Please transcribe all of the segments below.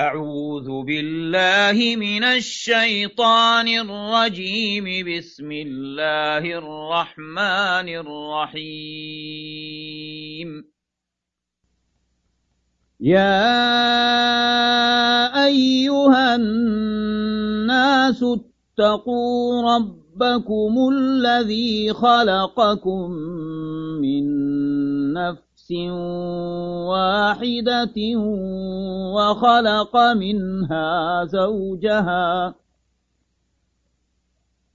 أعوذ بالله من الشيطان الرجيم. بسم الله الرحمن الرحيم. يا أيها الناس اتقوا ربكم الذي خلقكم من نفس واحدة وخلق منها زوجها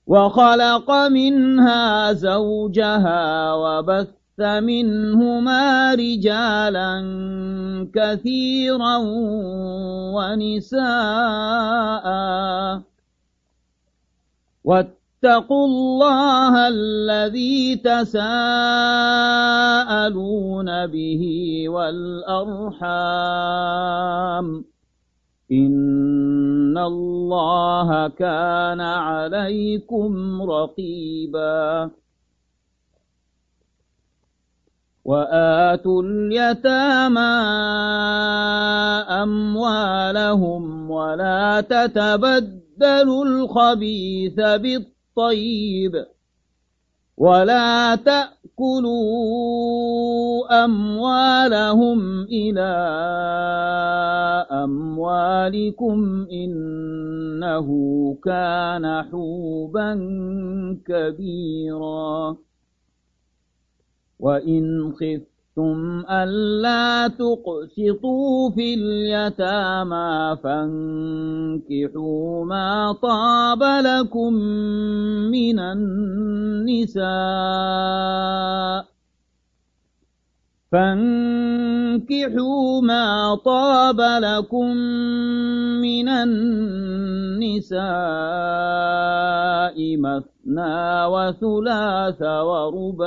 وخلق منها زوجها وبث منهما رجالا كثيرا ونساء. واتقوا الله الذي تساءلون به والأرحام. إن الله كان عليكم رقيبا. وآتوا اليتامى أموالهم ولا تتبدلوا الخبيث بالطيب ولا تأكلوا أموالهم إلى أموالكم إنه كان حوبا كبيرا. وإن خفتم ألا تقسطوا في اليتامى فانكحوا ما طاب لكم من النساء فانكحوا ما طاب لكم من النساء مثنى وثلاث ورباع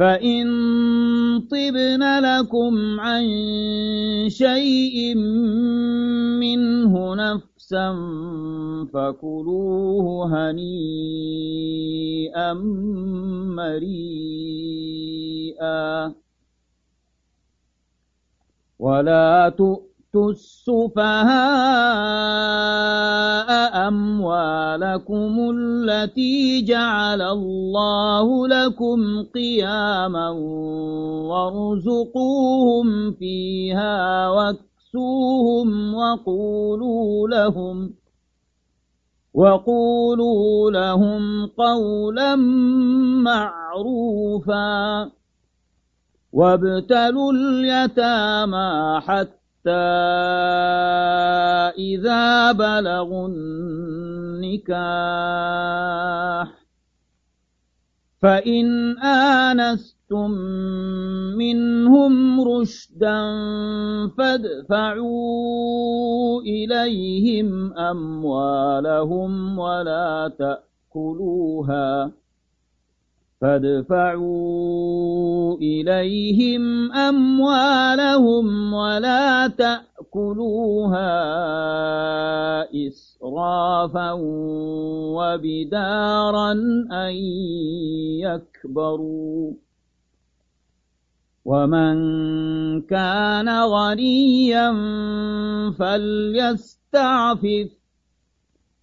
فإن طبن لكم عن شيء منه نفسا فكلوه هنيئا مريئا ولا تؤتوا السفهاء أموالكم التي جعل الله لكم قياما وارزقوهم فيها وكفروا فاكسوهم وقولوا لهم وقولوا لهم قولا معروفا وابتلوا اليتامى حتى إذا بلغوا النكاح فإن آنستم منهم رشدا فادفعوا إليهم أموالهم ولا تأكلوها فادفعوا إليهم أموالهم ولا تأكلوها إسرافا وبدارا أن يكبروا. ومن كان غنيا فليستعفف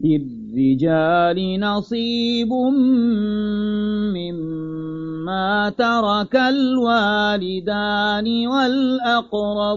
للرجال نصيب مما ترك الوالدان والأقربون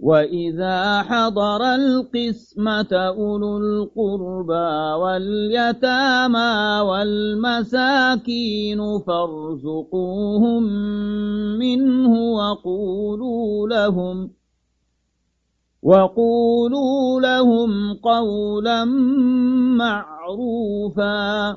وإذا حضر القسمة أولو القربى واليتامى والمساكين فارزقوهم منه وقولوا لهم وقولوا لهم قولا معروفا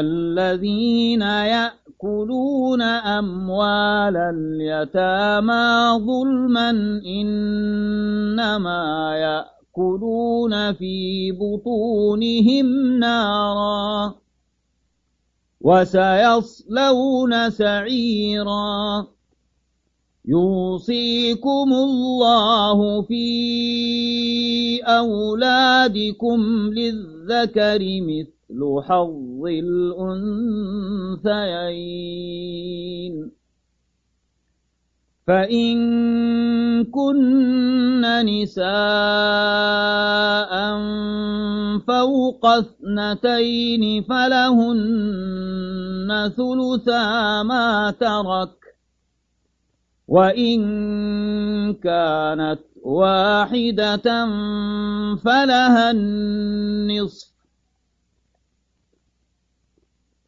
الذين يأكلون أموال اليتامى ظلما إنما يأكلون في بطونهم نارا وسيصلون سعيرا. يوصيكم الله في أولادكم للذكر مثل حظ الأنثيين. فإن كن نساء فوق اثنتين فلهن ثلثا ما ترك. وإن كانت واحدة فلها النصف.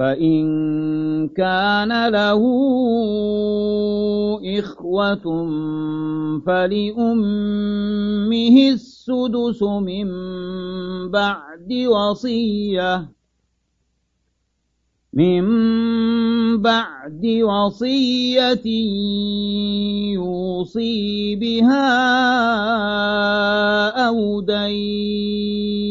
فإن كان له إخوة فلأمه السدس من بعد وصية من بعد وصية يوصي بها أو دين.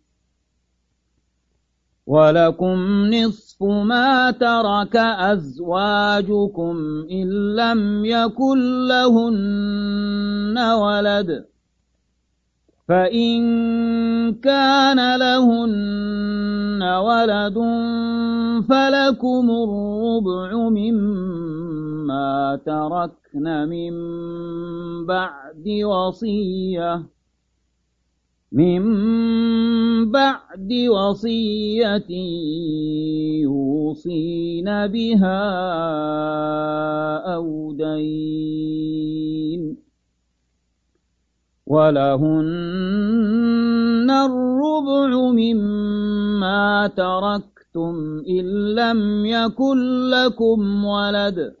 ولكم نصف ما ترك أزواجكم إن لم يكن لهن ولد فإن كان لهن ولد فلكم الربع مما تركن من بعد وصية من بعد وصية يوصين بها أو دين ولهن الربع مما تركتم إن لم يكن لكم ولد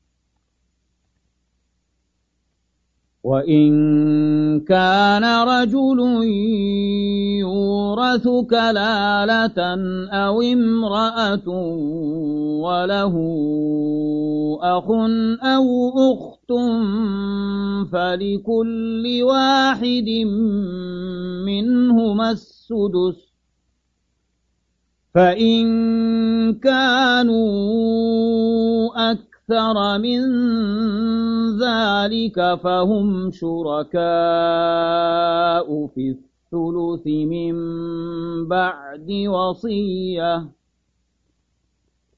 وإن كان رجل يورث كلالة أو امرأة وله أخ أو أخت فلكل واحد منهما السدس فإن كانوا أكثر من ذلك فهم شركاء في الثلث من بعد وصية.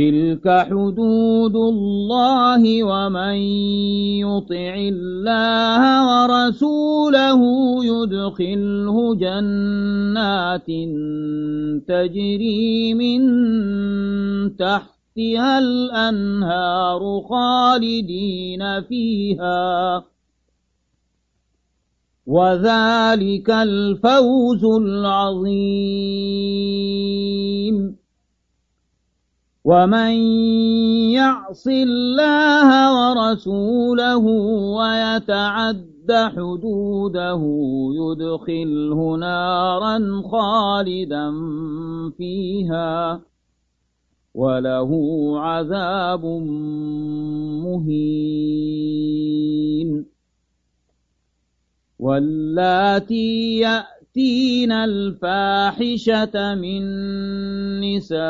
تلك حدود الله ومن يطع الله ورسوله يدخله جنات تجري من تحت تحتها الأنهار خالدين فيها وذلك الفوز العظيم ومن يعص الله ورسوله ويتعد حدوده يدخله نارا خالدا فيها وله عذاب مهين واللاتي يأتين الفاحشة من نسائكم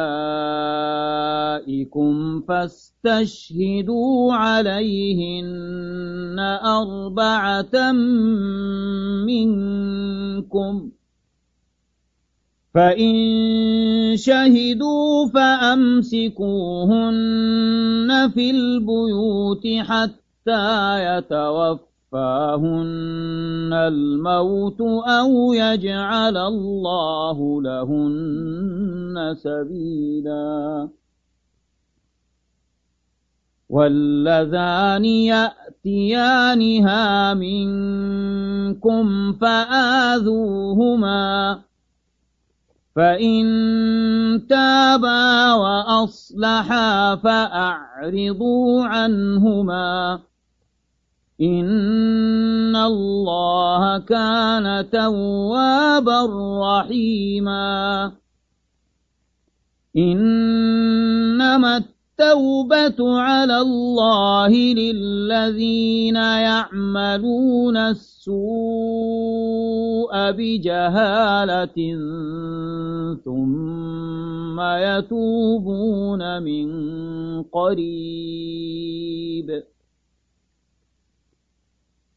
فاستشهدوا عليهن أربعة منكم فإن شهدوا فأمسكوهن في البيوت حتى يتوفاهن الموت أو يجعل الله لهن سبيلا واللذان يأتيانها منكم فآذوهما فإن تابا وأصلحا فأعرضوا عنهما إن الله كان توابا رحيما إنما التوبة على الله للذين يعملون السوء بجهالة ثم يتوبون من قريب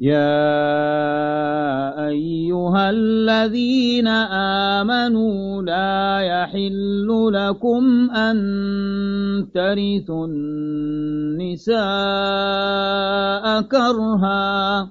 يا أيها الذين آمنوا لا يحل لكم أن ترثوا النساء كرها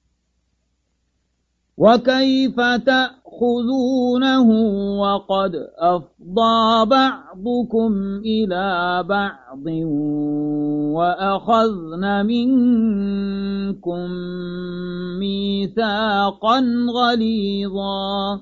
وكيف تأخذونه وقد أفضى بعضكم إلى بعض وأخذن منكم ميثاقا غليظا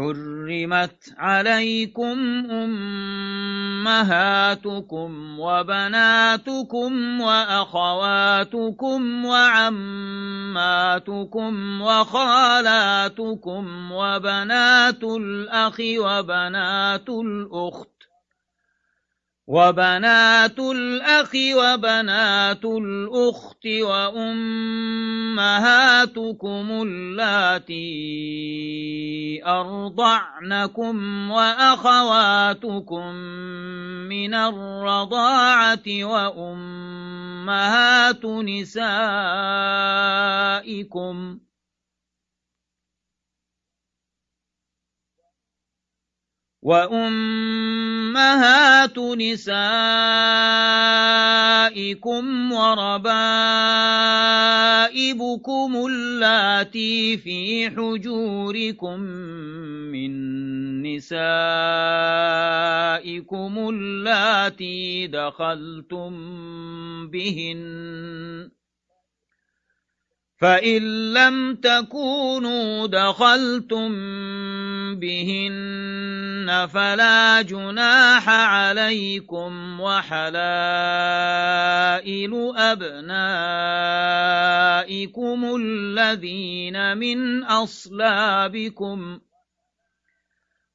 حرمت عليكم أمهاتكم وبناتكم وأخواتكم وعماتكم وخالاتكم وبنات الأخ وبنات الأخت وبنات الأخ وبنات الأخت وأمهاتكم اللاتي أرضعنكم وأخواتكم من الرضاعة وأمهات نسائكم وأمهات نسائكم وربائبكم اللاتي في حجوركم من نسائكم اللاتي دخلتم بهن فإن لم تكونوا دخلتم بهن فلا جناح عليكم وحلائل أبنائكم الذين من أصلابكم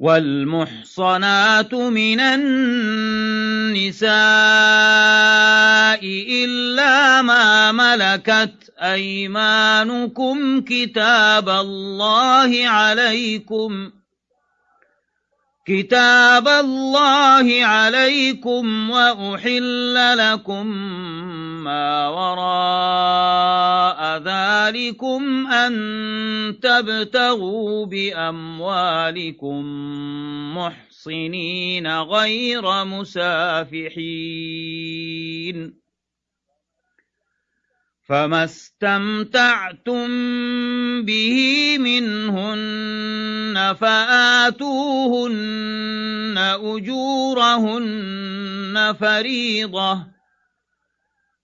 والمحصنات من النساء إلا ما ملكت أيمانكم كتاب الله عليكم كتاب الله عليكم وأحل لكم ما وراء ذلكم أن تبتغوا بأموالكم محصنين غير مسافحين. فما استمتعتم به منهن فآتوهن أجورهن فريضة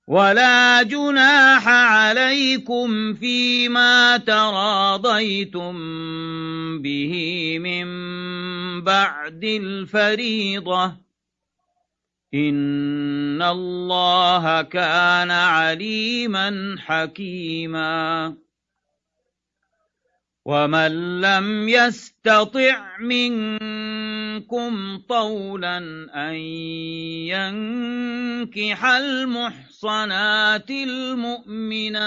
ولا جناح عليكم فيما تراضيتم به من بعد الفريضة إن الله كان عليما حكيما. ومن لم يستطع منكم طولا أن ينكح المحصنات المؤمنات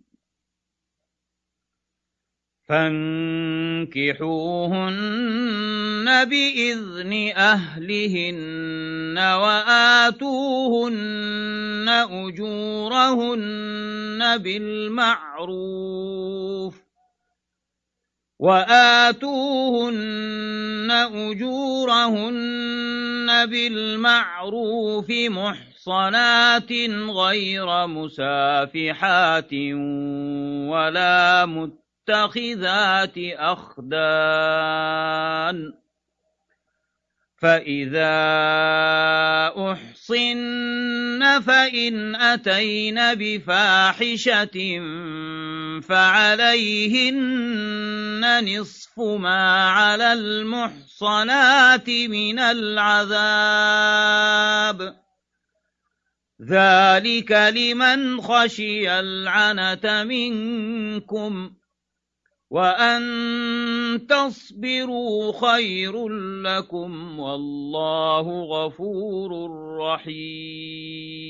فانكحوهن بإذن أهلهن وآتوهن أجورهن بالمعروف وآتوهن أجورهن بالمعروف محصنات غير مسافحات ولا مت متخذات أخدان. فإذا أحصن فإن أتين بفاحشة فعليهن نصف ما على المحصنات من العذاب. ذلك لمن خشي العنة منكم. وأن تصبروا خير لكم والله غفور رحيم.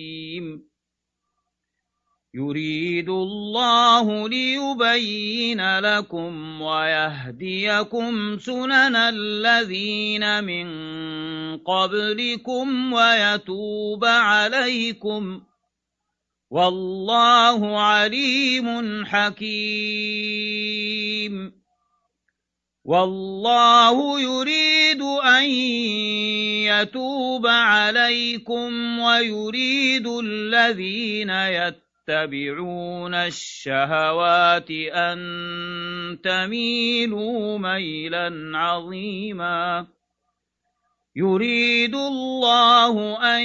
يريد الله ليبين لكم ويهديكم سنن الذين من قبلكم ويتوب عليكم. والله عليم حكيم. والله يريد أن يتوب عليكم ويريد الذين يتبعون الشهوات أن تميلوا ميلا عظيما. يريد الله أن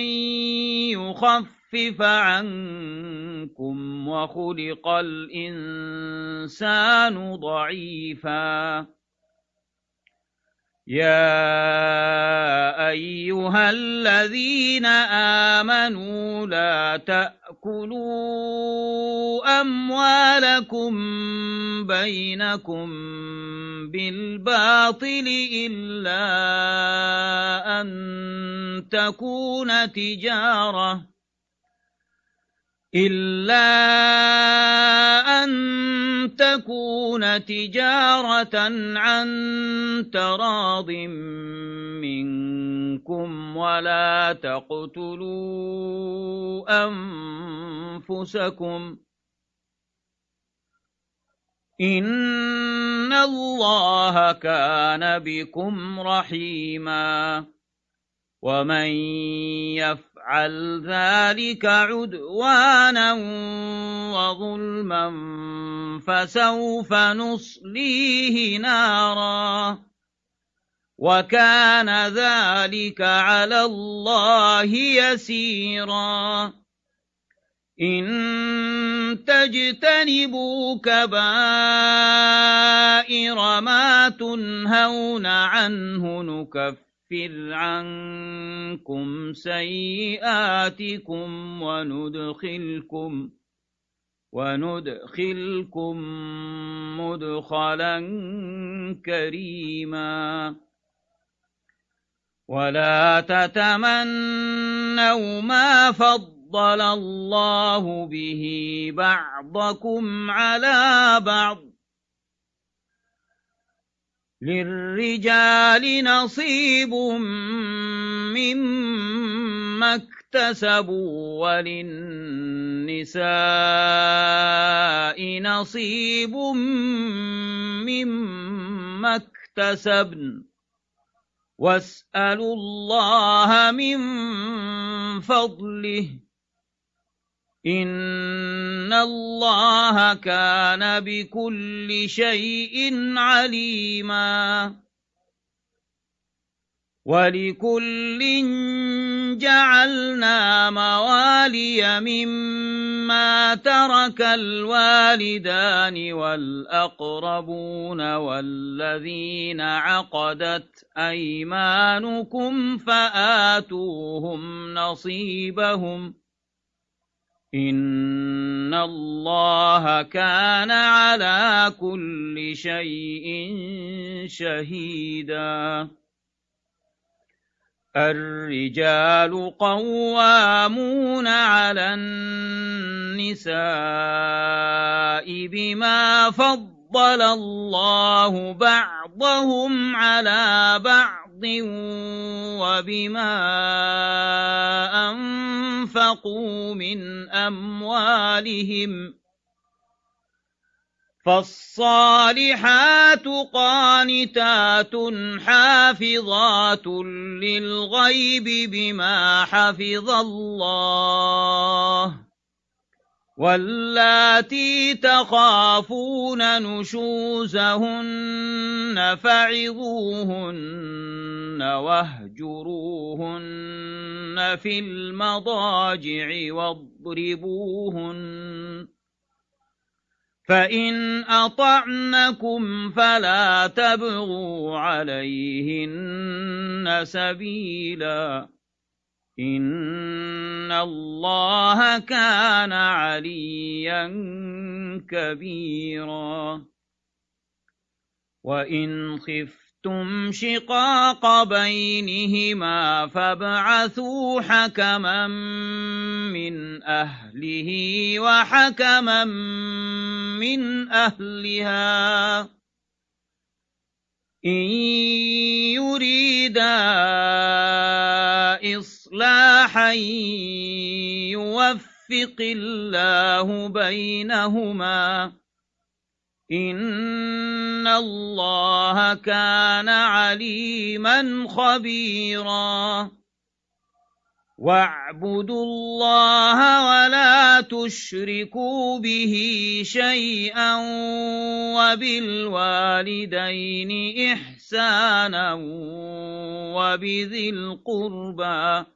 يخف يخفف عنكم وخلق الإنسان ضعيفا. يا أيها الذين آمنوا لا تأكلوا أموالكم بينكم بالباطل إلا أن تكون تجارةً. إلا أن تكون تجارة عن تراض منكم ولا تقتلوا أنفسكم إن الله كان بكم رحيما ومن يفعل يفعل ذلك عدوانا وظلما فسوف نصليه نارا وكان ذلك على الله يسيرا إن تجتنبوا كبائر ما تنهون عنه نكفر نكفر عنكم سيئاتكم وندخلكم وندخلكم مدخلا كريما ولا تتمنوا ما فضل الله به بعضكم على بعض للرجال نصيب مما اكتسبوا وللنساء نصيب مما اكتسبن واسألوا الله من فضله إن الله كان بكل شيء عليما ولكل جعلنا موالي مما ترك الوالدان والأقربون والذين عقدت أيمانكم فآتوهم نصيبهم إن الله كان على كل شيء شهيداً. الرجال قوامون على النساء بما فضل الله بعضهم على بعض وبما أنفقوا من أموالهم فالصالحات قانتات حافظات للغيب بما حفظ الله واللاتي تخافون نشوزهن فعظوهن واهجروهن في المضاجع واضربوهن فإن أطعنكم فلا تبغوا عليهن سبيلا إن الله كان عليا كبيرا. وإن خفت خفتم شقاق بينهما فابعثوا حكما من أهله وحكما من أهلها. إن يريدا إصلاحا يوفق الله بينهما. إن الله كان عليما خبيرا. واعبدوا الله ولا تشركوا به شيئا وبالوالدين إحسانا وبذي القربى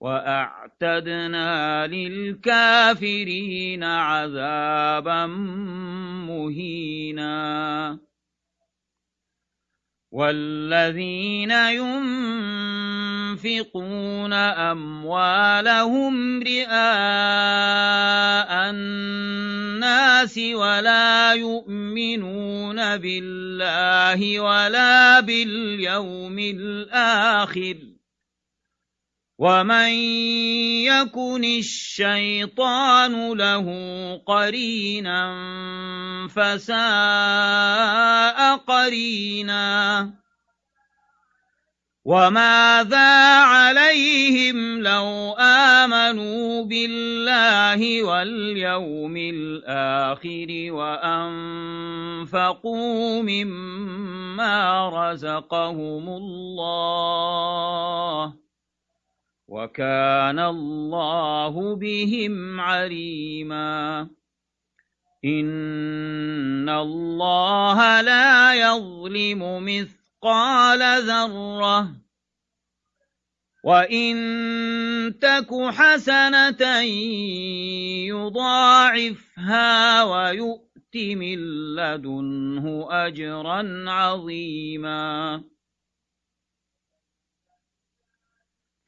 وأعتدنا للكافرين عذابا مهينا. والذين ينفقون أموالهم رئاء الناس ولا يؤمنون بالله ولا باليوم الآخر ومن يكن الشيطان له قرينا فساء قرينا وماذا عليهم لو آمنوا بالله واليوم الآخر وأنفقوا مما رزقهم الله وكان الله بهم عليما. إن الله لا يظلم مثقال ذرة. وإن تك حسنة يضاعفها ويؤت من لدنه أجرا عظيما.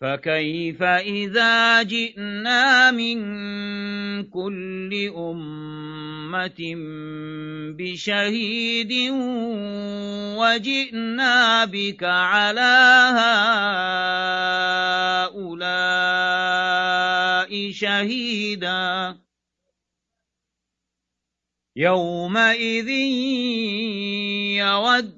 فكيف إذا جئنا من كل أمة بشهيد وجئنا بك على هؤلاء شهيدا يومئذ يود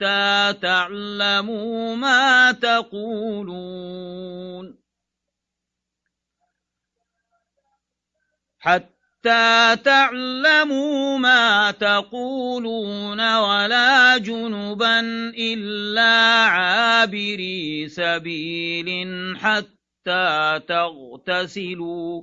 حتى تعلموا ما تقولون حتى تعلموا ما تقولون ولا جنبا إلا عابري سبيل حتى تغتسلوا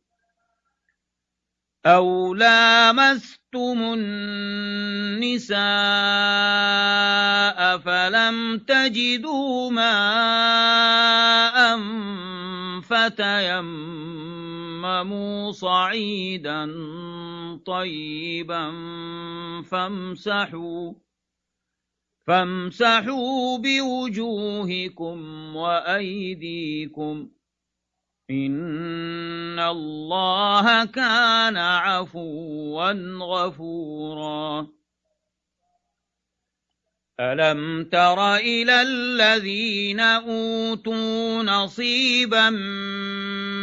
أو لامستم النساء فلم تجدوا ماء فتيمموا صعيدا طيبا فامسحوا فامسحوا بوجوهكم وأيديكم إن الله كان عفوا غفورا. ألم تر إلى الذين أوتوا نصيبا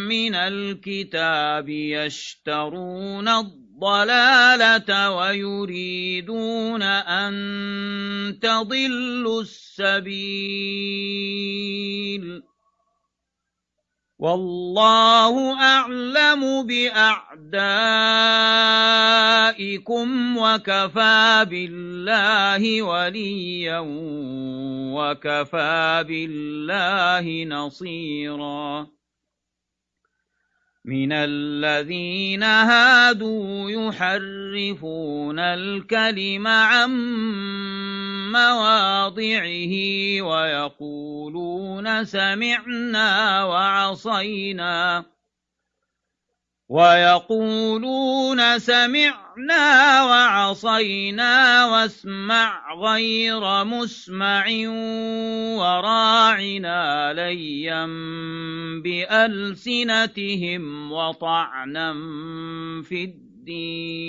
من الكتاب يشترون الضلالة ويريدون أن تضلوا السبيل. والله أعلم بأعدائكم وكفى بالله وليا وكفى بالله نصيرا من الذين هادوا يحرفون الكلم عن مواضعه ويقولون سمعنا وعصينا. ويقولون سمعنا وعصينا واسمع غير مسمع وراعنا ليا بألسنتهم وطعنا في الدين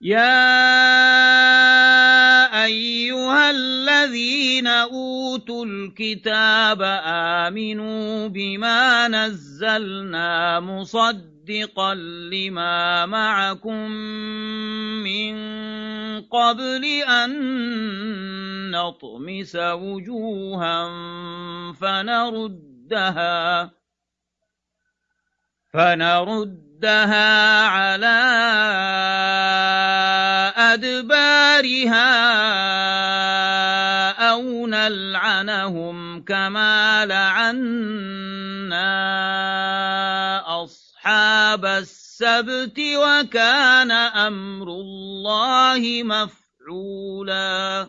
يا أيها الذين أوتوا الكتاب آمنوا بما نزلنا مصدقا لما معكم من قبل أن نطمس وجوها فنردها فنردها على أدبارها أو نلعنهم كما لعنا أصحاب السبت وكان أمر الله مفعولا.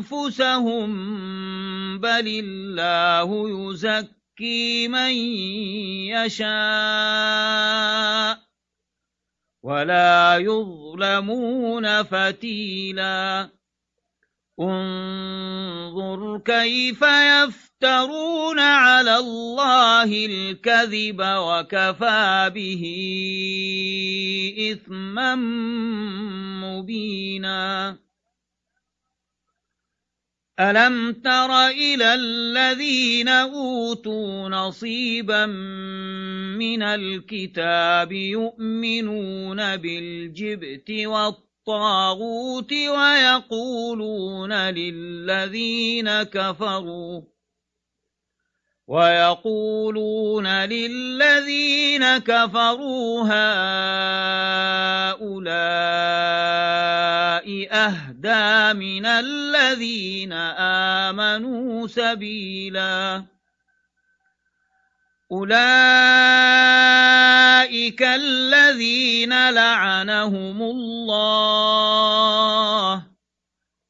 أنفسهم بل الله يزكي من يشاء ولا يظلمون فتيلا انظر كيف يفترون على الله الكذب وكفى به إثما مبينا. ألم تر إلى الذين أوتوا نصيبا من الكتاب يؤمنون بالجبت والطاغوت ويقولون للذين كفروا ويقولون للذين كفروا هؤلاء أهدى من الذين آمنوا سبيلا أولئك الذين لعنهم الله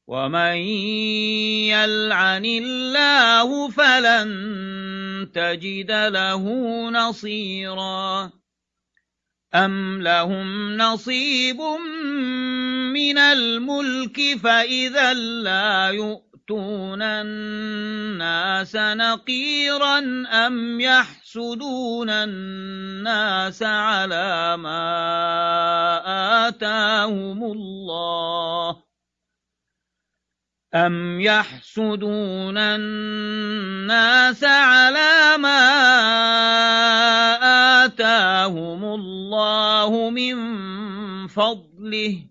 ومن يلعن الله فلن تجد له نصيرا أم لهم نصيب من الملك فإذا لا يؤتون الناس نقيرا أم يحسدون الناس على ما آتاهم الله أم يحسدون الناس على ما آتاهم الله من فضله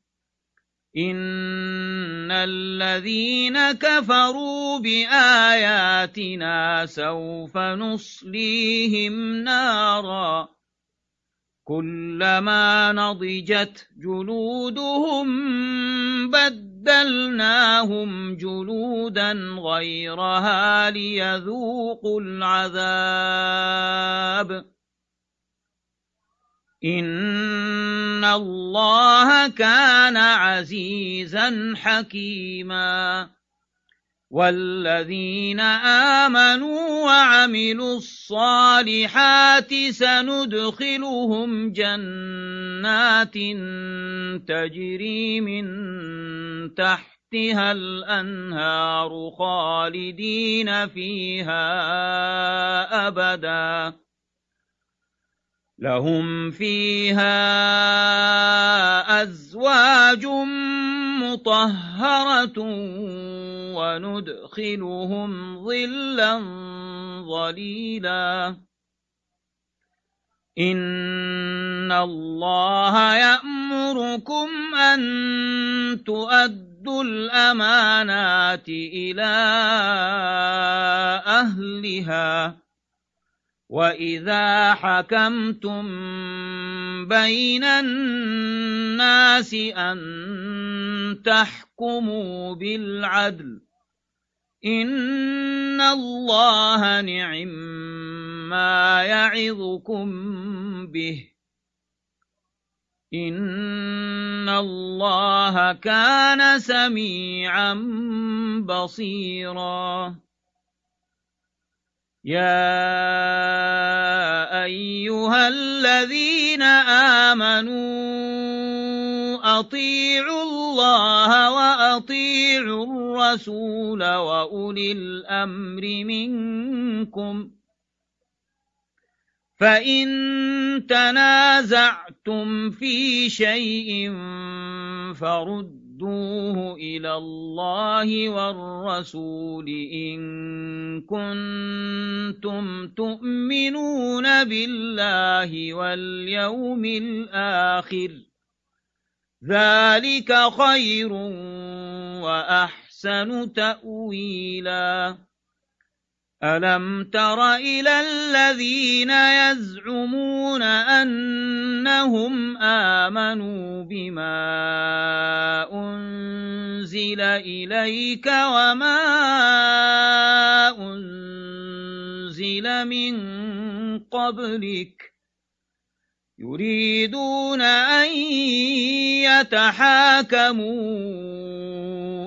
إن الذين كفروا بآياتنا سوف نصليهم ناراً كلما نضجت جلودهم بدلناهم جلودا غيرها ليذوقوا العذاب إن الله كان عزيزا حكيما والذين آمنوا وعملوا الصالحات سندخلهم جنات تجري من تحتها الأنهار خالدين فيها أبدا لهم فيها أزواج مطهرة وندخلهم ظلا ظليلا. إن الله يأمركم أن تؤدوا الأمانات إلى أهلها. وإذا حكمتم بين الناس أن تحكموا بالعدل إن الله نعم ما يعظكم به إن الله كان سميعا بصيرا يا أيها الذين آمنوا أطيعوا الله وأطيعوا الرسول وأولي الأمر منكم فإن تنازعتم في شيء فردوه إلى الله والرسول إن كنتم تؤمنون بالله واليوم الآخر ذلك خير وأحسن تأويلاً ألم تر إلى الذين يزعمون أنهم آمنوا بما أنزل إليك وما أنزل من قبلك يريدون أن يتحاكموا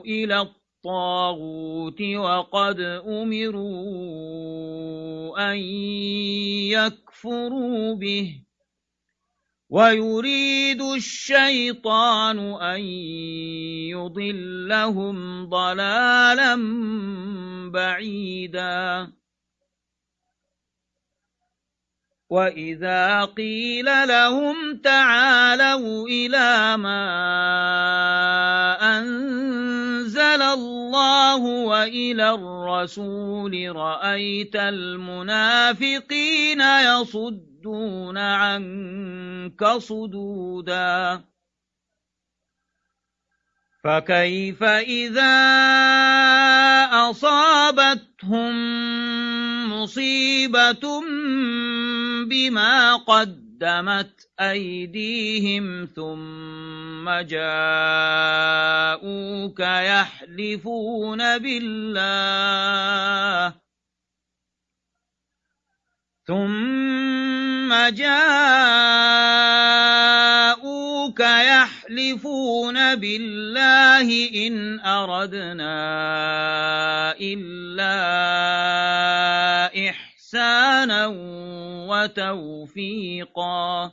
إلى الطاعة الطاغوت وقد أمروا أن يكفروا به ويريد الشيطان أن يضلهم ضلالا بعيدا وإذا قيل لهم تعالوا إلى ما أنزل الله وإلى الرسول رأيت المنافقين يصدون عنك صدودا فكيف إذا أصابتهم مصيبة بما قدمت أيديهم ثم جاءوك يحلفون بالله ثم جاءوك يحلفون بالله إن أردنا إلا إحسانا وتوفيقا.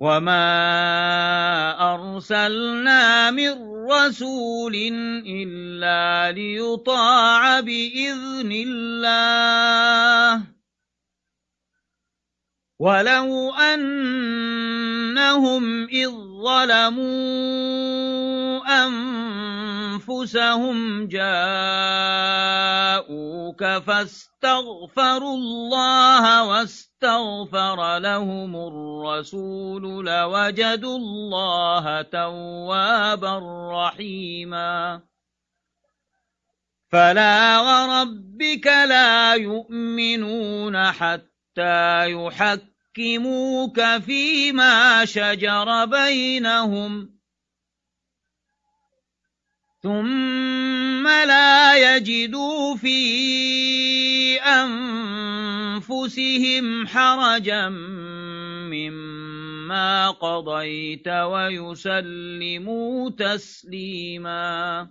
وما أرسلنا من رسول إلا ليطاع بإذن الله ولو أنهم إذ ظلموا أنفسهم جاءوك فاستغفروا الله واستغفر لهم الرسول لوجدوا الله توابا رحيما فلا وربك لا يؤمنون حتى يحكموا يحكموك فيما شجر بينهم. ثم لا يجدوا في أنفسهم حرجا مما قضيت ويسلموا تسليما.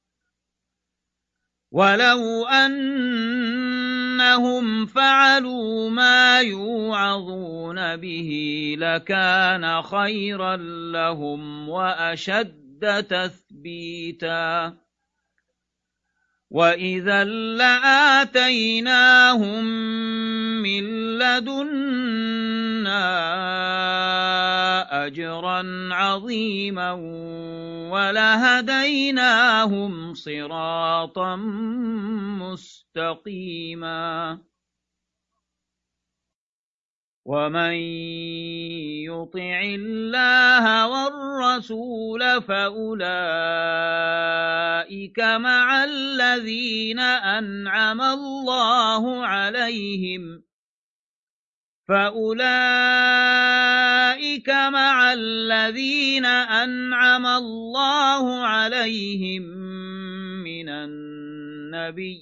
ولو أنهم فعلوا ما يوعظون به لكان خيرا لهم وأشد تثبيتا وإذا لآتيناهم من لدنا أجرا عظيما ولهديناهم صراطا مستقيما ومن يطع الله والرسول فأولئك مع الذين أنعم الله عليهم فأولئك مع الذين أنعم الله عليهم من النبيين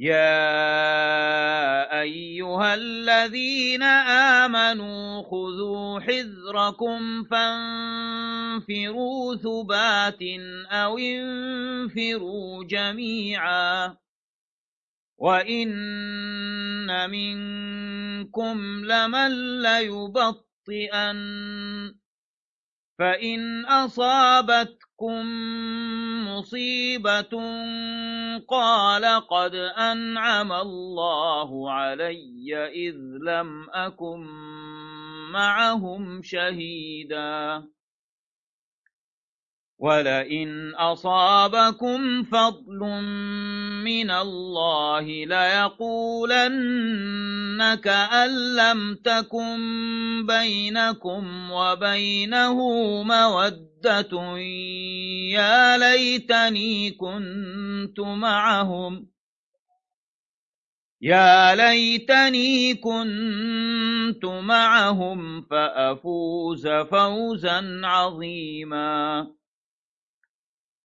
يا أيها الذين آمنوا خذوا حذركم فانفروا ثبات أو انفروا جميعا وإن منكم لمن ليبطئن فإن أصابتكم مصيبة قال قد أنعم الله علي إذ لم أكن معهم شهيداً ولئن أصابكم فضل من الله ليقولن كأن لم تكن بينكم وبينه مودة يا ليتني كنت معهم يا ليتني كنت معهم فأفوز فوزا عظيما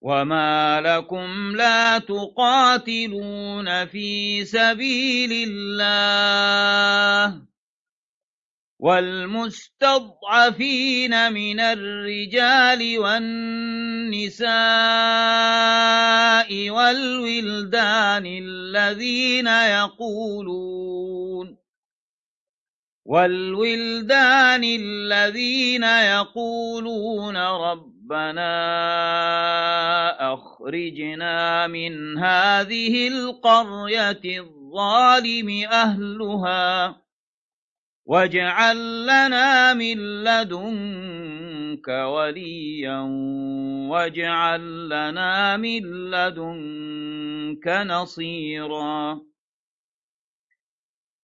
وما لكم لا تقاتلون في سبيل الله والمستضعفين من الرجال والنساء والولدان الذين يقولون والولدان الذين يقولون رب ربنا أخرجنا من هذه القرية الظالم أهلها واجعل لنا من لدنك وليا واجعل لنا من لدنك نصيراً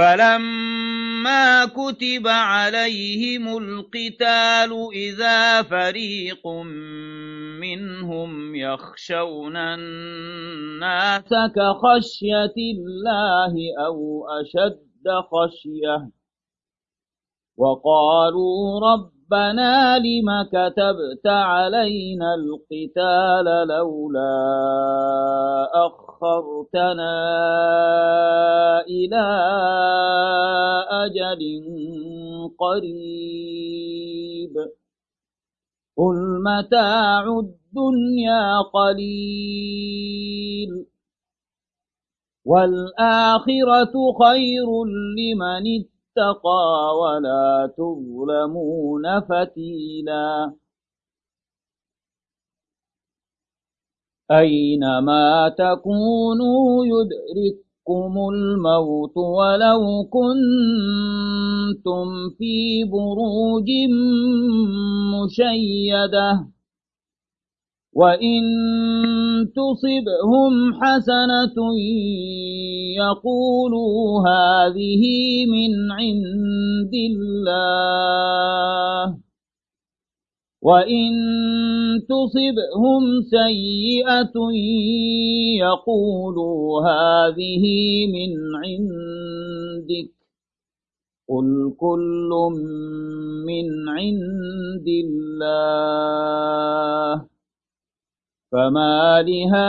فلما كتب عليهم القتال إذا فريق منهم يخشون الناس كخشية الله أو أشد خشية وقالوا ربنا لم كتبت علينا القتال لولا أخرتنا إلى أجل قريب. قل متاع الدنيا قليل والآخرة خير لمن اتقى. ولا تظلمون فتيلا. أينما تكونوا يدرككم الموت ولو كنتم في بروج مشيدة. وإن تصبهم حسنة يقولوا هذه من عند الله وإن تصبهم سيئة يقولوا هذه من عندك قل كل من عند الله فما لهؤلاء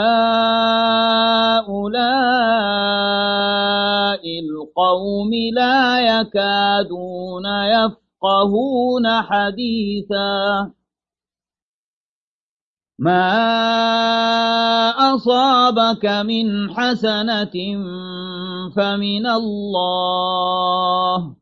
القوم لا يكادون يفقهون حديثا ما أصابك من حسنة فمن الله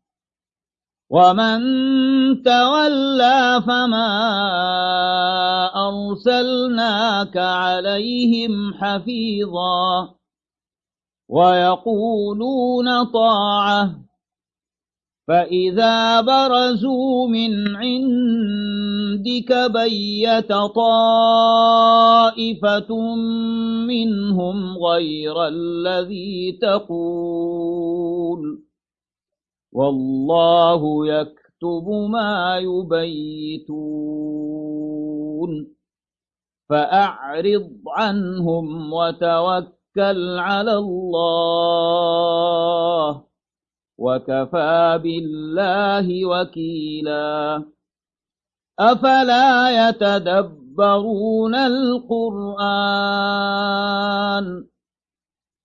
ومن تولى فما أرسلناك عليهم حفيظا ويقولون طاعة فإذا برزوا من عندك بيت طائفة منهم غير الذي تقول والله يكتب ما يبيتون. فأعرض عنهم وتوكل على الله. وكفى بالله وكيلا. أفلا يتدبرون القرآن؟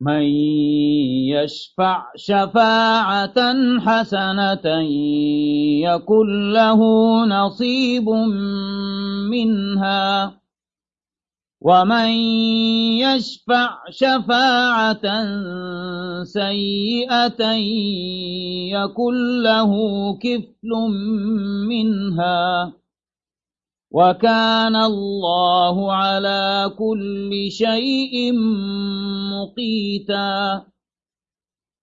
من يشفع شفاعة حسنة يكن له نصيب منها. ومن يشفع شفاعة سيئة يكن له كفل منها. وكان الله على كل شيء مقيتا.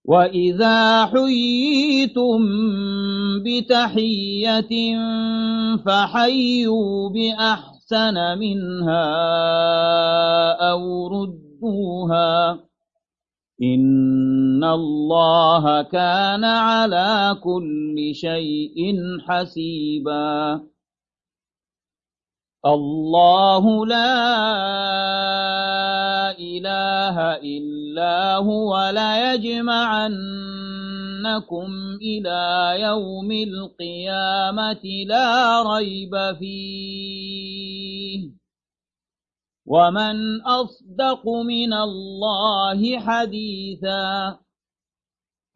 وإذا حييتم بتحية فحيوا بأحسن منها أو ردوها. إن الله كان على كل شيء حسيبا. الله لا إله إلا هو ليجمعنكم إلى يوم القيامة لا ريب فيه. ومن أصدق من الله حديثا.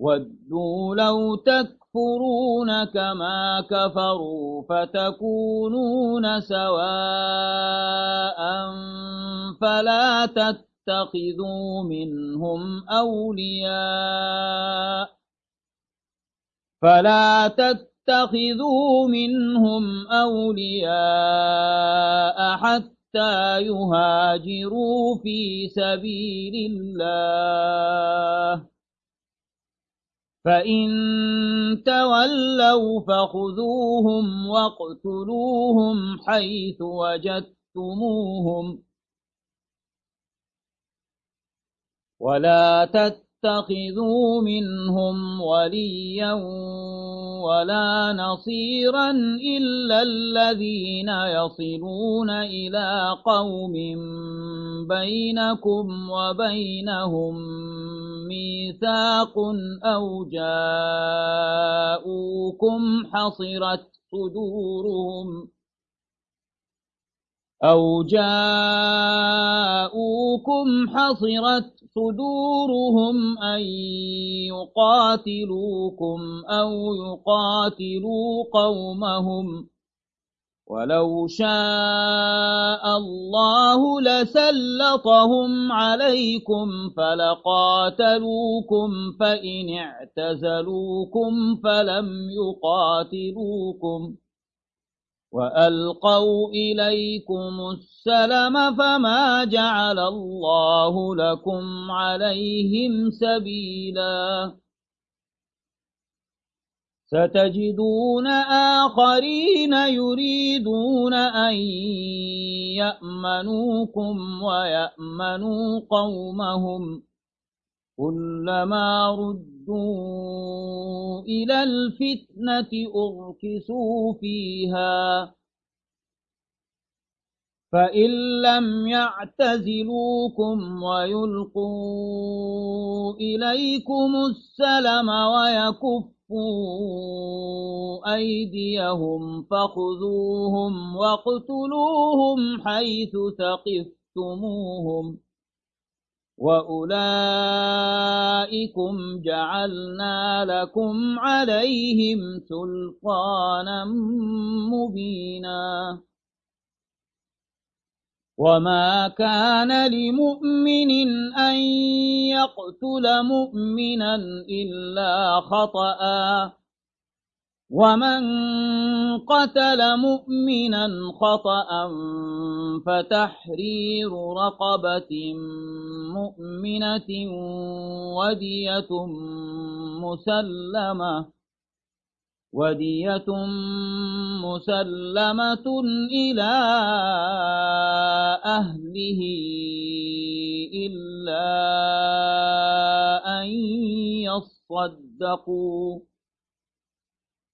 ودوا لو تكفرون كما كفروا فتكونون سواء فلا تتخذوا منهم أولياء فلا تتخذوا منهم أولياء حتى يهاجروا في سبيل الله فإن تولوا فخذوهم واقتلوهم حيث وجدتموهم ولا تتخذوا منهم وليا ولا نصيرا إلا الذين يصلون إلى قوم بينكم وبينهم ميثاق أو جاءوكم حصرت صدورهم أو جاءوكم حصرت صدورهم أن يقاتلوكم أو يقاتلوا قومهم ولو شاء الله لسلطهم عليكم فلقاتلوكم فإن اعتزلوكم فلم يقاتلوكم وألقوا إليكم السلم فما جعل الله لكم عليهم سبيلا ستجدون آخرين يريدون أن يأمنوكم ويأمنوا قومهم كلما ردوا إلى الفتنة أركسوا فيها فإن لم يعتزلوكم ويلقوا إليكم السلم ويكفوا أيديهم فخذوهم واقتلوهم حيث ثقفتموهم وأولئكم جعلنا لكم عليهم سلطانا مبينا وما كان لمؤمن أن يقتل مؤمنا إلا خطأ ومن قتل مؤمنا خطأ فتحرير رقبة مؤمنة ودية مسلمة ودية مسلمة إلى أهله إلا أن يصدقوا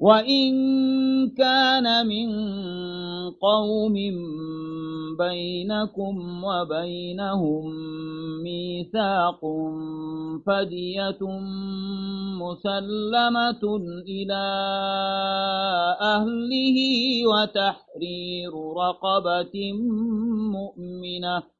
وإن كان من قوم بينكم وبينهم ميثاق فدية مسلمة إلى أهله وتحرير رقبة مؤمنة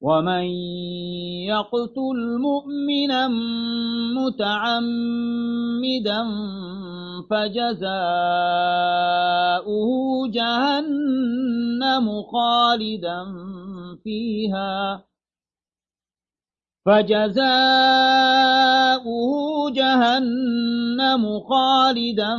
ومن يقتل مؤمنا متعمدا فجزاؤه جهنم خالدا فيها فجزاؤه جهنم خالدا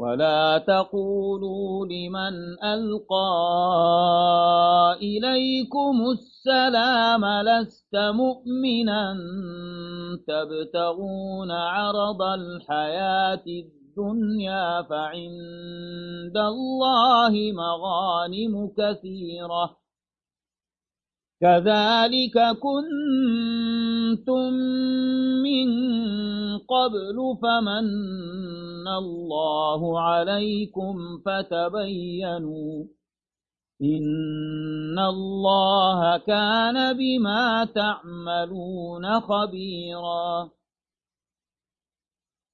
ولا تقولوا لمن ألقى إليكم السلام لست مؤمنا تبتغون عرض الحياة الدنيا فعند الله مغانم كثيرة كذلك كنتم من قبل فمن الله عليكم فتبينوا إن الله كان بما تعملون خبيراً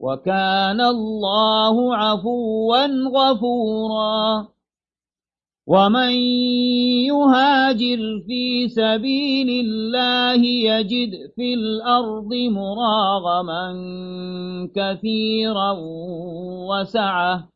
وكان الله عفوا غفورا. ومن يهاجر في سبيل الله يجد في الأرض مراغما كثيرا وسعة.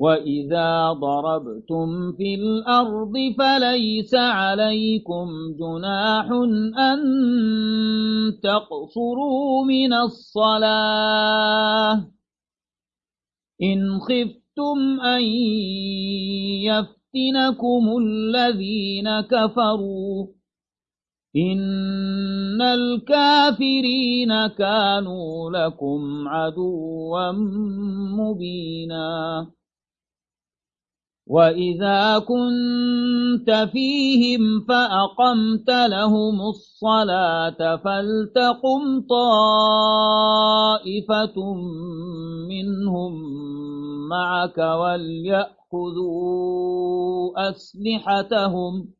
وإذا ضربتم في الأرض فليس عليكم جناح أن تقصروا من الصلاة إن خفتم أن يفتنكم الذين كفروا إن الكافرين كانوا لكم عدوا مبينا وإذا كنت فيهم فأقمت لهم الصلاة فلتقم طائفة منهم معك وليأخذوا أسلحتهم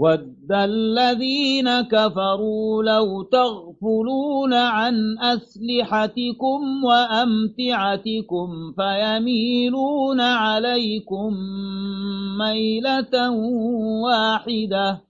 ود الذين كفروا لو تغفلون عن أسلحتكم وأمتعتكم فيميلون عليكم ميلة واحدة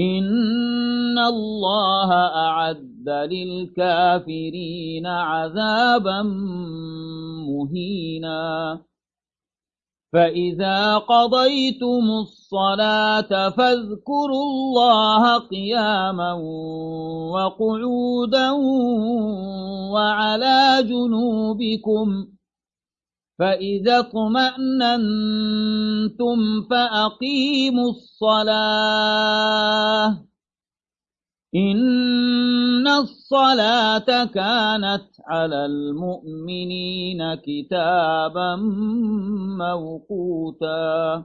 إن الله أعد للكافرين عذابا مهينا. فإذا قضيتم الصلاة فاذكروا الله قياما وقعودا وعلى جنوبكم فإذا اطمأننتم فأقيموا الصلاة. إن الصلاة كانت على المؤمنين كتابا موقوتا.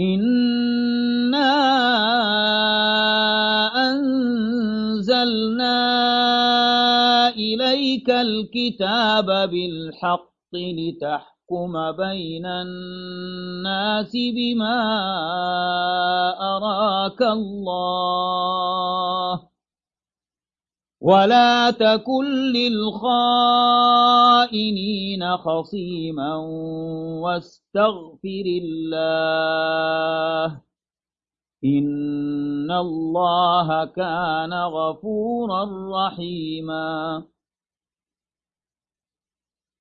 إنا أنزلنا إليك الكتاب بالحق لتحكم بين الناس بما أراك الله ولا تكن للخائنين خصيما واستغفر الله إن الله كان غفورا رحيما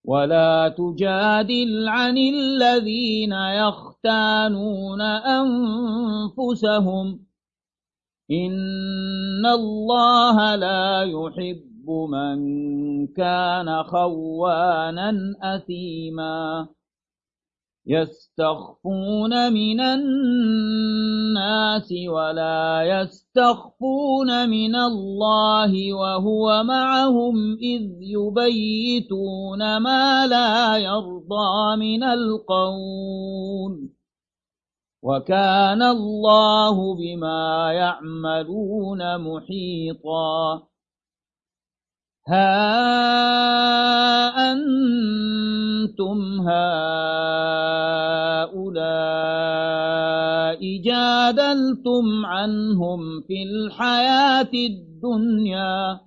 ولا تجادل عن الذين يختانون أنفسهم إن الله لا يحب من كان خوانا أثيما يستخفون من الناس ولا يستخفون من الله وهو معهم إذ يبيتون ما لا يرضى من القول وكان الله بما يعملون محيطا. ها أنتم هؤلاء جادلتم عنهم في الحياة الدنيا.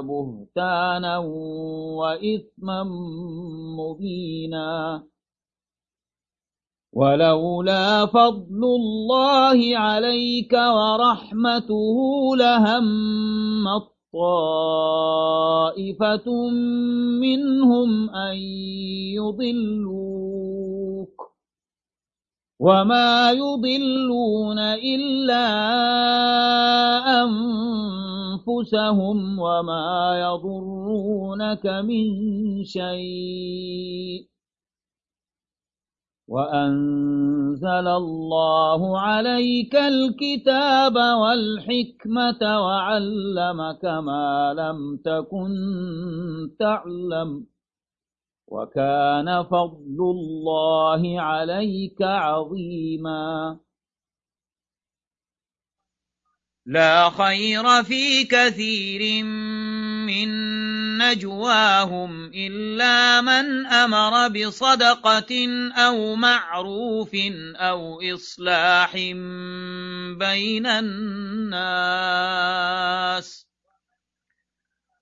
بهتانا وإثما مبينا. ولولا فضل الله عليك ورحمته لهم طائفة منهم أن يضلوك. وما يضلون إلا أنفسهم وما يضرونك من شيء وأنزل الله عليك الكتاب والحكمة وعلمك ما لم تكن تعلم وكان فضل الله عليك عظيما. لا خير في كثير من نجواهم إلا من أمر بصدقة أو معروف أو إصلاح بين الناس.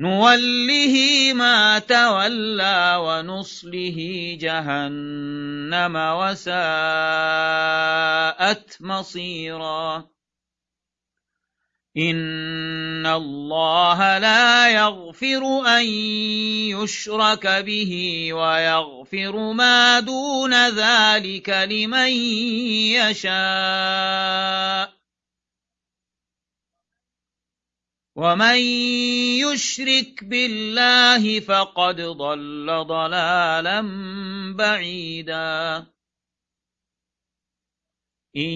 نوله ما تولى ونصله جهنم وساءت مصيراً. إن الله لا يغفر أن يشرك به ويغفر ما دون ذلك لمن يشاء. ومن يشرك بالله فقد ضل ضلالا بعيدا إن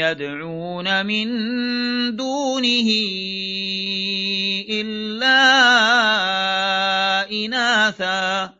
يدعون من دونه إلا إناثا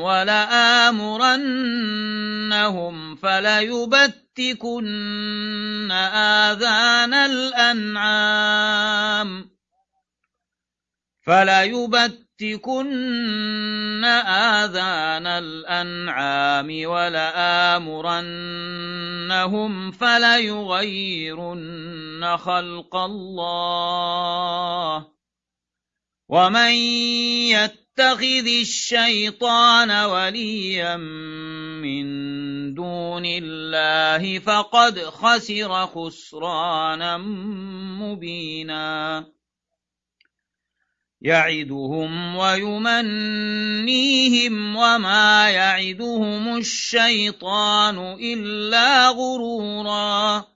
ولآمرنهم فليبتكن آذان الأنعام فليبتكن آذان الأنعام ولآمرنهم فليغيرن خلق الله ومن يتخذ الشيطان وليا من دون الله فقد خسر خسرانا مبينا. يعدهم ويمنيهم وما يعدهم الشيطان إلا غرورا.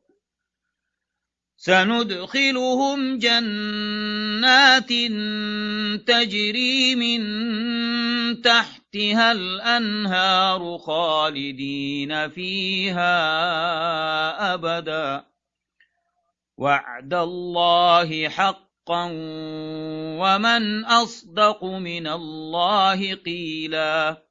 سندخلهم جنات تجري من تحتها الأنهار خالدين فيها أبدا. وعد الله حقا ومن أصدق من الله قيلاً.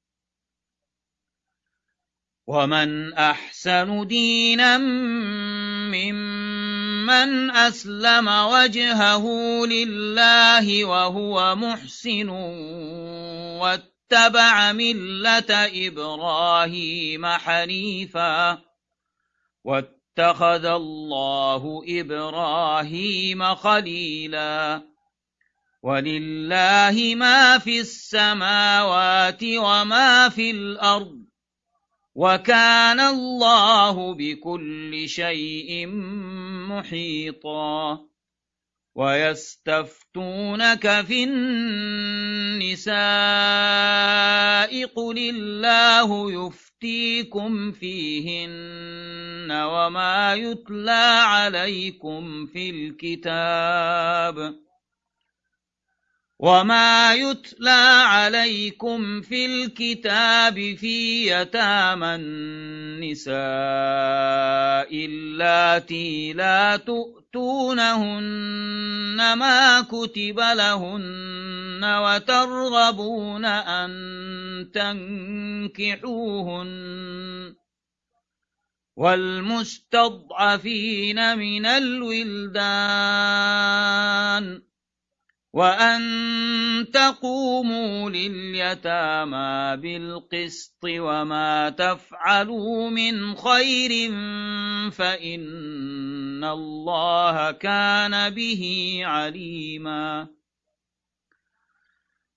ومن أحسن دينا ممن أسلم وجهه لله وهو محسن واتبع ملة إبراهيم حنيفا واتخذ الله إبراهيم خليلا ولله ما في السماوات وما في الأرض وكان الله بكل شيء محيطا. ويستفتونك في النساء قل الله يفتيكم فيهن وما يتلى عليكم في الكتاب وما يتلى عليكم في الكتاب في يتامى النساء اللاتي لا تؤتونهن ما كتب لهن وترغبون أن تنكحوهن والمستضعفين من الولدان وأن تقوموا لليتامى بالقسط وما تفعلوا من خير فإن الله كان به عليماً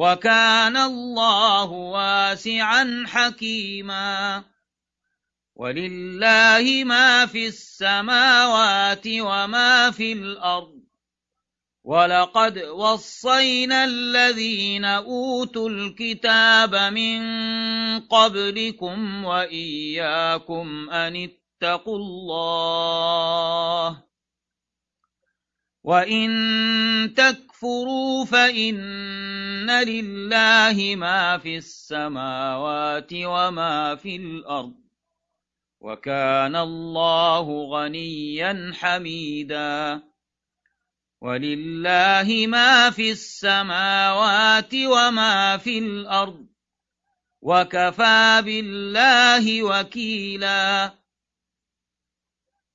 وكان الله واسعا حكيما. ولله ما في السماوات وما في الأرض. ولقد وصينا الذين أوتوا الكتاب من قبلكم وإياكم أن اتقوا الله. وإن تكفروا فإن لله ما في السماوات وما في الأرض وكان الله غنيا حميدا ولله ما في السماوات وما في الأرض وكفى بالله وكيلا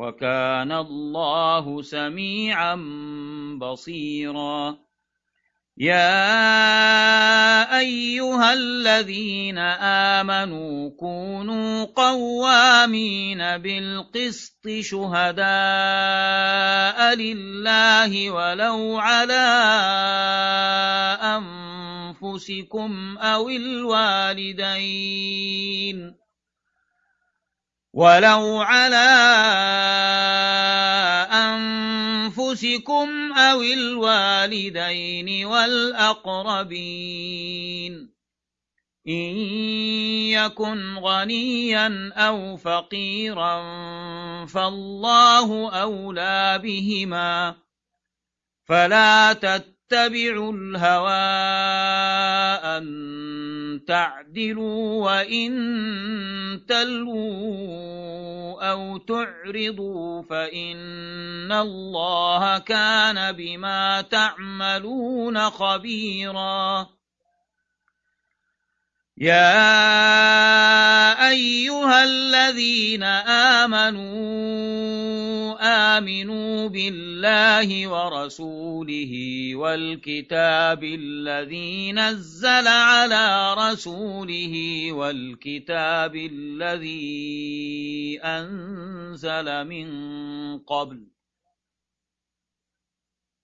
وكان الله سميعا بصيرا. يا أيها الذين آمنوا كونوا قوامين بالقسط شهداء لله ولو على أنفسكم أو الوالدين. ولو على أنفسكم أو الوالدين والأقربين إن يكن غنيا أو فقيرا فالله أولى بهما فلا تتبعوا الهوى أن تعدلوا وإن تلووا أو تعرضوا فإن الله كان بما تعملون خبيراً. يا أيها الذين آمنوا آمنوا بالله ورسوله والكتاب الذي نزل على رسوله والكتاب الذي أنزل من قبل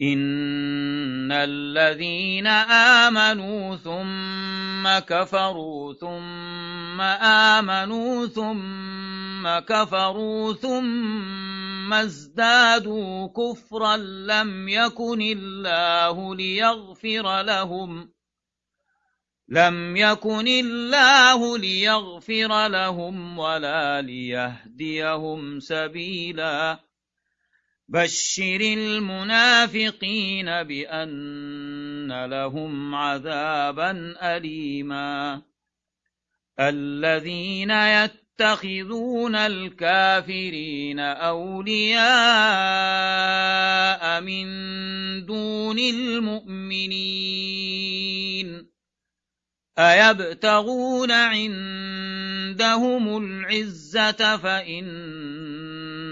إن الذين آمنوا ثم كفروا ثم آمنوا ثم كفروا ثم ازدادوا كفرا لم يكن الله ليغفر لهم لم يكن الله ليغفر لهم ولا ليهديهم سبيلاً بشر المنافقين بأن لهم عذابا أليما الذين يتخذون الكافرين أولياء من دون المؤمنين أيبتغون عندهم العزة فإن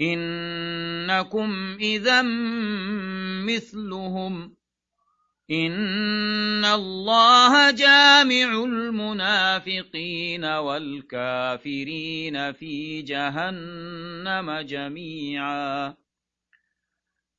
إنكم إذا مثلهم. إن الله جامع المنافقين والكافرين في جهنم جميعا.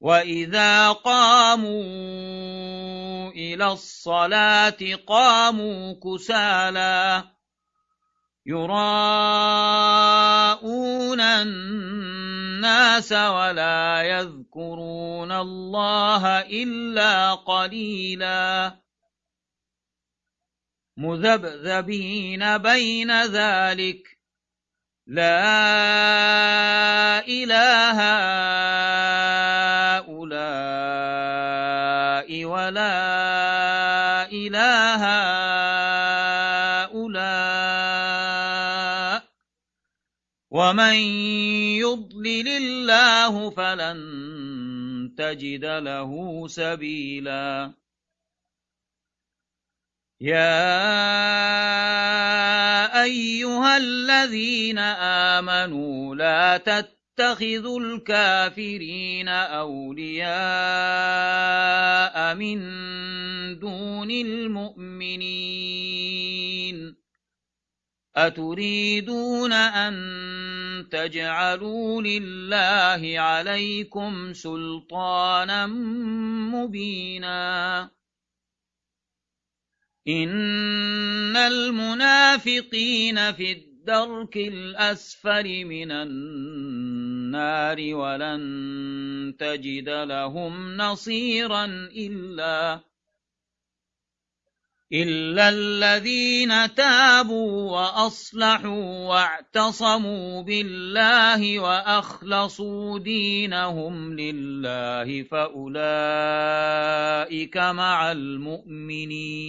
وإذا قاموا إلى الصلاة قاموا كسالا يراءون الناس ولا يذكرون الله إلا قليلا مذبذبين بين ذلك لا إله هؤلاء ولا إله هؤلاء ومن يضلل الله فلن تجد له سبيلا. يا أيها الذين آمنوا لا تتخذوا الكافرين أولياء من دون المؤمنين. أتريدون أن تجعلوا لله عليكم سلطانا مبينا؟ إن المنافقين في الدرك الأسفل من النار ولن تجد لهم نصيرا إلا إلا الذين تابوا وأصلحوا واعتصموا بالله وأخلصوا دينهم لله فأولئك مع المؤمنين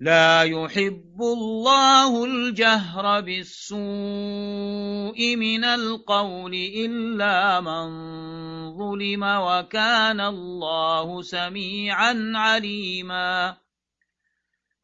لا يحب الله الجهر بالسوء من القول إلا من ظلم وكان الله سميعا عليما.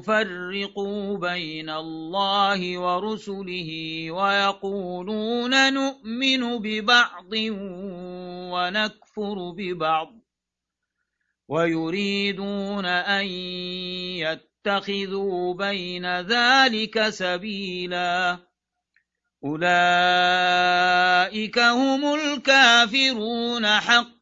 يفرقوا بين الله ورسله ويقولون نؤمن ببعض ونكفر ببعض ويريدون أن يتخذوا بين ذلك سبيلاً أولئك هم الكافرون حقا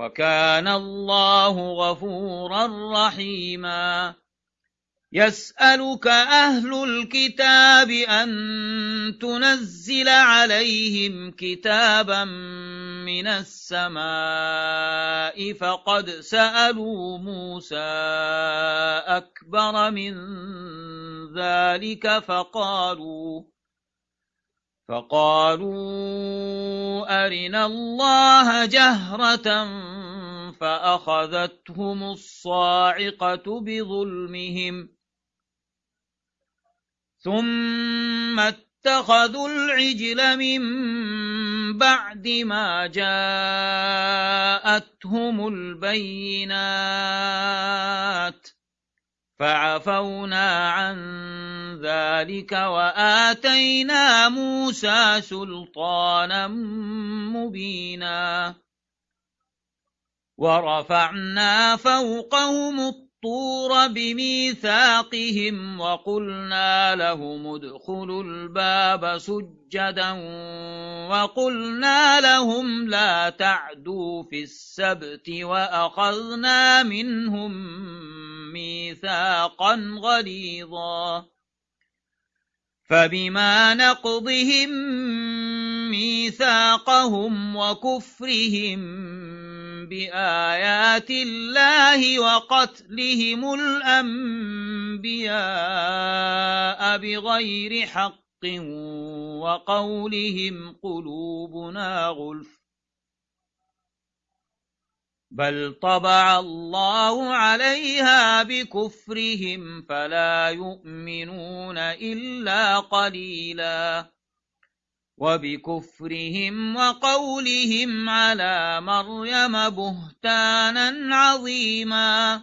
وكان الله غفورا رحيما. يسألك أهل الكتاب أن تنزل عليهم كتابا من السماء فقد سألوا موسى أكبر من ذلك فقالوا فقالوا أرنا الله جهرة فأخذتهم الصاعقة بظلمهم ثم اتخذوا العجل من بعد ما جاءتهم البينات فعفونا عن ذلك وآتينا موسى سلطانا مبينا. ورفعنا فوقهم الطور بميثاقهم وقلنا لهم ادخلوا الباب سجدا وقلنا لهم لا تعدوا في السبت وأخذنا منهم ميثاقا غليظا فبما نقضهم ميثاقهم وكفرهم بآيات الله وقتلهم الأنبياء بغير حق وقولهم قلوبنا غلف بل طبع الله عليها بكفرهم فلا يؤمنون إلا قليلاً وبكفرهم وقولهم على مريم بهتانا عظيما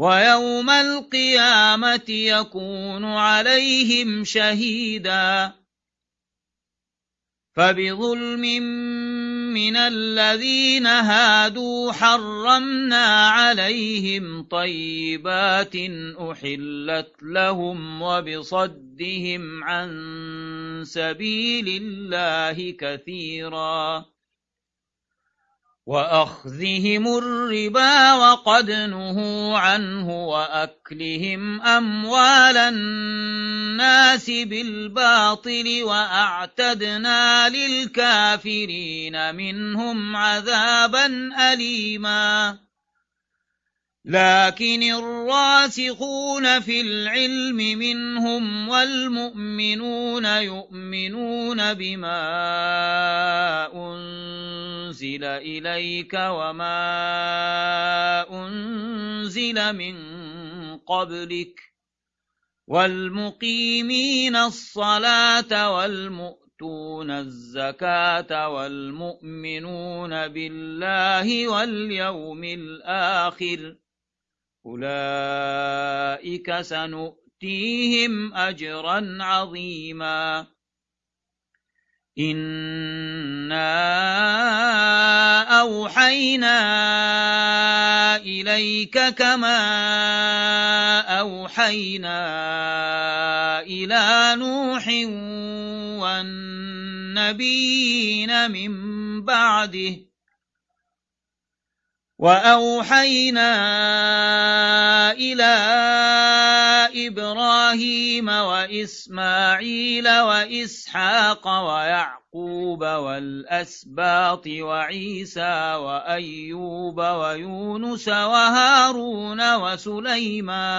ويوم القيامة يكون عليهم شهيدا. فبظلم من الذين هادوا حرمنا عليهم طيبات أحلت لهم وبصدهم عن سبيل الله كثيراً. وأخذهم الربا وقد نهوا عنه وأكلهم أموال الناس بالباطل وأعتدنا للكافرين منهم عذابا أليماً لكن الراسخون في العلم منهم والمؤمنون يؤمنون بما أنزل إليك وما أنزل من قبلك والمقيمين الصلاة والمؤتون الزكاة والمؤمنون بالله واليوم الآخر أولئك سنؤتيهم أجرا عظيما. إنا أوحينا إليك كما أوحينا إلى نوح والنبيين من بعده. وأوحينا إلى إبراهيم وإسماعيل وإسحاق ويعقوب والأسباط وعيسى وأيوب ويونس وهارون وسليمان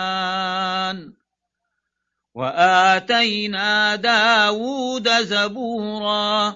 وآتينا داود زبوراً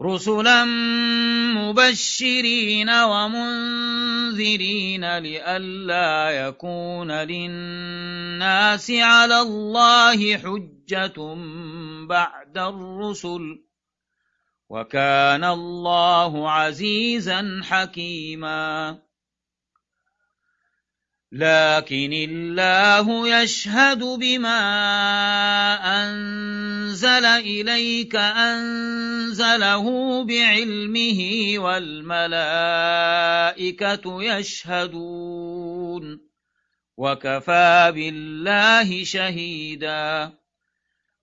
رسلا مبشرين ومنذرين لئلا يكون للناس على الله حجة بعد الرسل وكان الله عزيزا حكيما لكن الله يشهد بما أنزل إليك أنزله بعلمه والملائكة يشهدون وكفى بالله شهيداً.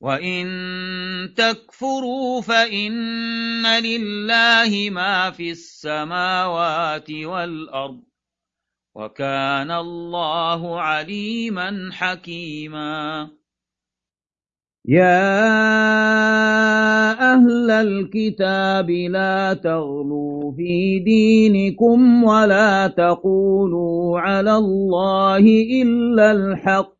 وإن تكفروا فإن لله ما في السماوات والأرض وكان الله عليما حكيما يا أهل الكتاب لا تغلوا في دينكم ولا تقولوا على الله إلا الحق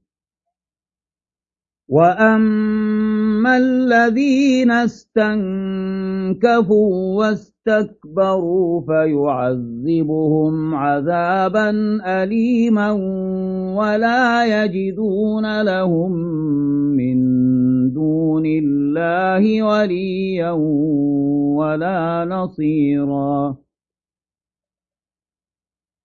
وأما الذين استنكفوا واستكبروا فيعذبهم عذابا أليما ولا يجدون لهم من دون الله وليا ولا نصيرا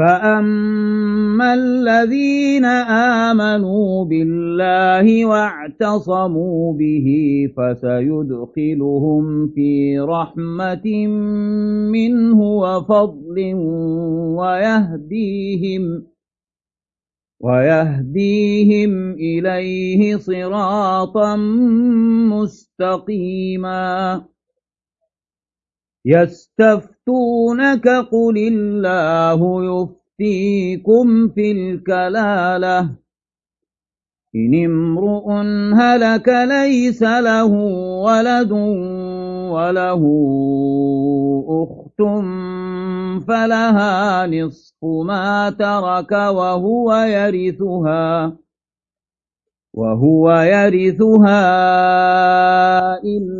فأما الذين آمنوا بالله واعتصموا به فسيدخلهم في رحمة منه وفضل ويهديهم ويهديهم إليه صراطا مستقيما يستفتونك قل الله يفتيكم في الكلالة. إن امرؤ هلك ليس له ولد وله أخت فلها نصف ما ترك وهو يرثها وهو يرثها إن